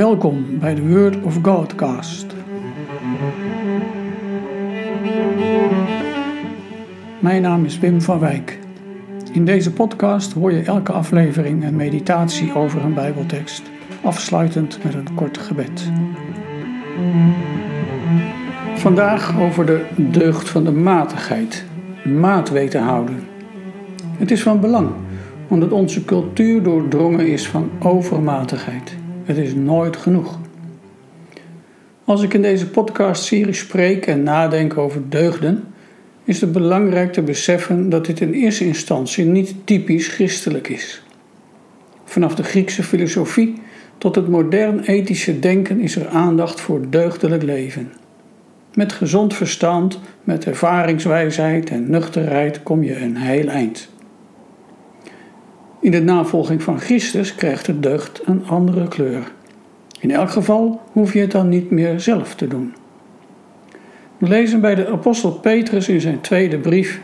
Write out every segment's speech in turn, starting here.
Welkom bij de Word of Godcast. Mijn naam is Wim van Wijk. In deze podcast hoor je elke aflevering een meditatie over een Bijbeltekst, afsluitend met een kort gebed. Vandaag over de deugd van de matigheid, maat weten houden. Het is van belang, omdat onze cultuur doordrongen is van overmatigheid. Het is nooit genoeg. Als ik in deze podcastserie spreek en nadenk over deugden, is het belangrijk te beseffen dat dit in eerste instantie niet typisch christelijk is. Vanaf de Griekse filosofie tot het modern ethische denken is er aandacht voor deugdelijk leven. Met gezond verstand, met ervaringswijsheid en nuchterheid kom je een heel eind. In de navolging van Christus krijgt de deugd een andere kleur. In elk geval hoef je het dan niet meer zelf te doen. We lezen bij de apostel Petrus in zijn tweede brief: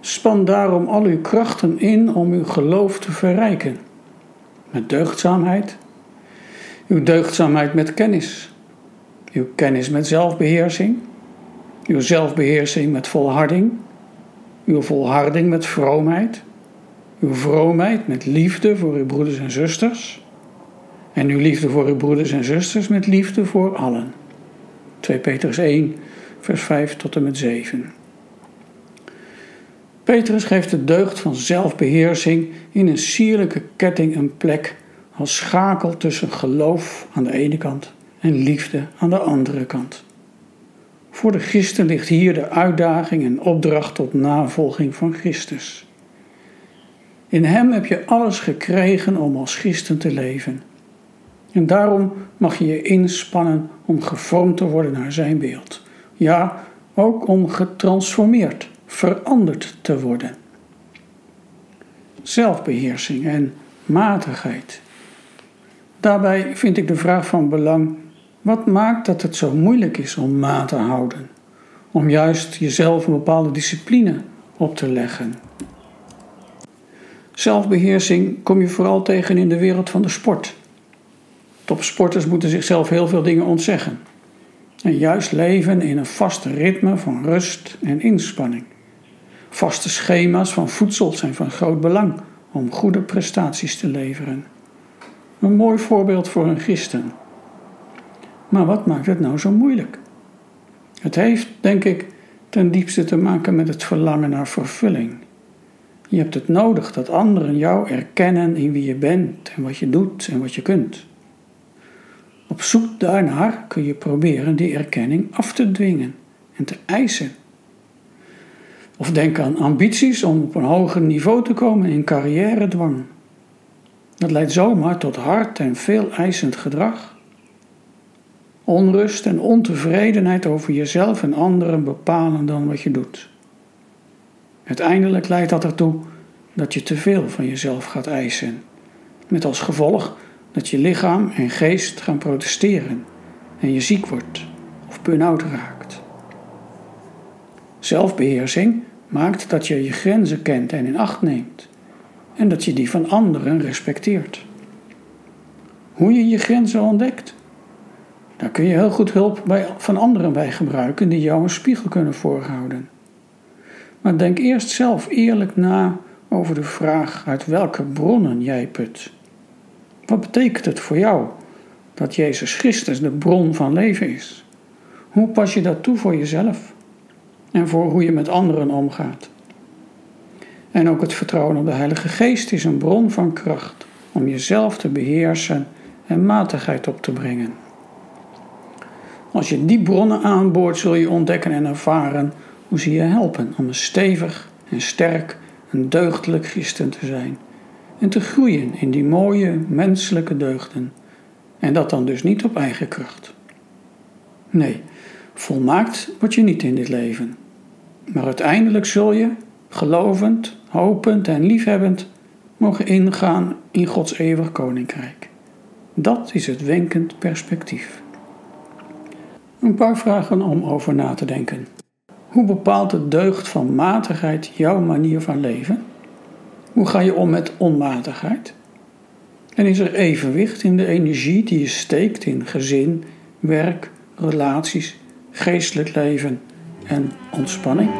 Span daarom al uw krachten in om uw geloof te verrijken. Met deugdzaamheid, uw deugdzaamheid met kennis, uw kennis met zelfbeheersing, uw zelfbeheersing met volharding, uw volharding met vroomheid uw vroomheid met liefde voor uw broeders en zusters. En uw liefde voor uw broeders en zusters met liefde voor allen. 2 Petrus 1, vers 5 tot en met 7. Petrus geeft de deugd van zelfbeheersing in een sierlijke ketting een plek als schakel tussen geloof aan de ene kant en liefde aan de andere kant. Voor de christen ligt hier de uitdaging en opdracht tot navolging van Christus. In Hem heb je alles gekregen om als christen te leven. En daarom mag je je inspannen om gevormd te worden naar Zijn beeld. Ja, ook om getransformeerd, veranderd te worden. Zelfbeheersing en matigheid. Daarbij vind ik de vraag van belang: wat maakt dat het zo moeilijk is om maat te houden? Om juist jezelf een bepaalde discipline op te leggen. Zelfbeheersing kom je vooral tegen in de wereld van de sport. Topsporters moeten zichzelf heel veel dingen ontzeggen. En juist leven in een vast ritme van rust en inspanning. Vaste schema's van voedsel zijn van groot belang om goede prestaties te leveren. Een mooi voorbeeld voor een christen. Maar wat maakt het nou zo moeilijk? Het heeft, denk ik, ten diepste te maken met het verlangen naar vervulling. Je hebt het nodig dat anderen jou erkennen in wie je bent en wat je doet en wat je kunt. Op zoek daarnaar kun je proberen die erkenning af te dwingen en te eisen. Of denk aan ambities om op een hoger niveau te komen in carrière-dwang. Dat leidt zomaar tot hard en veel eisend gedrag. Onrust en ontevredenheid over jezelf en anderen bepalen dan wat je doet. Uiteindelijk leidt dat ertoe dat je te veel van jezelf gaat eisen, met als gevolg dat je lichaam en geest gaan protesteren en je ziek wordt of burn-out raakt. Zelfbeheersing maakt dat je je grenzen kent en in acht neemt en dat je die van anderen respecteert. Hoe je je grenzen ontdekt, daar kun je heel goed hulp bij, van anderen bij gebruiken die jou een spiegel kunnen voorhouden. Maar denk eerst zelf eerlijk na over de vraag uit welke bronnen jij put. Wat betekent het voor jou dat Jezus Christus de bron van leven is? Hoe pas je dat toe voor jezelf en voor hoe je met anderen omgaat? En ook het vertrouwen op de Heilige Geest is een bron van kracht om jezelf te beheersen en matigheid op te brengen. Als je die bronnen aanboort, zul je ontdekken en ervaren hoe ze je helpen om een stevig en sterk en deugdelijk christen te zijn en te groeien in die mooie menselijke deugden. En dat dan dus niet op eigen kracht. Nee, volmaakt word je niet in dit leven. Maar uiteindelijk zul je, gelovend, hopend en liefhebbend, mogen ingaan in Gods eeuwig koninkrijk. Dat is het wenkend perspectief. Een paar vragen om over na te denken. Hoe bepaalt de deugd van matigheid jouw manier van leven? Hoe ga je om met onmatigheid? En is er evenwicht in de energie die je steekt in gezin, werk, relaties, geestelijk leven en ontspanning?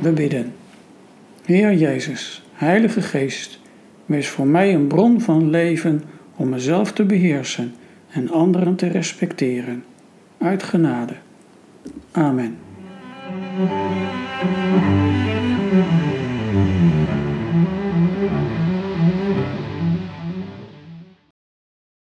We bidden. Heer Jezus, Heilige Geest, wees voor mij een bron van leven om mezelf te beheersen en anderen te respecteren. Uit genade. Amen.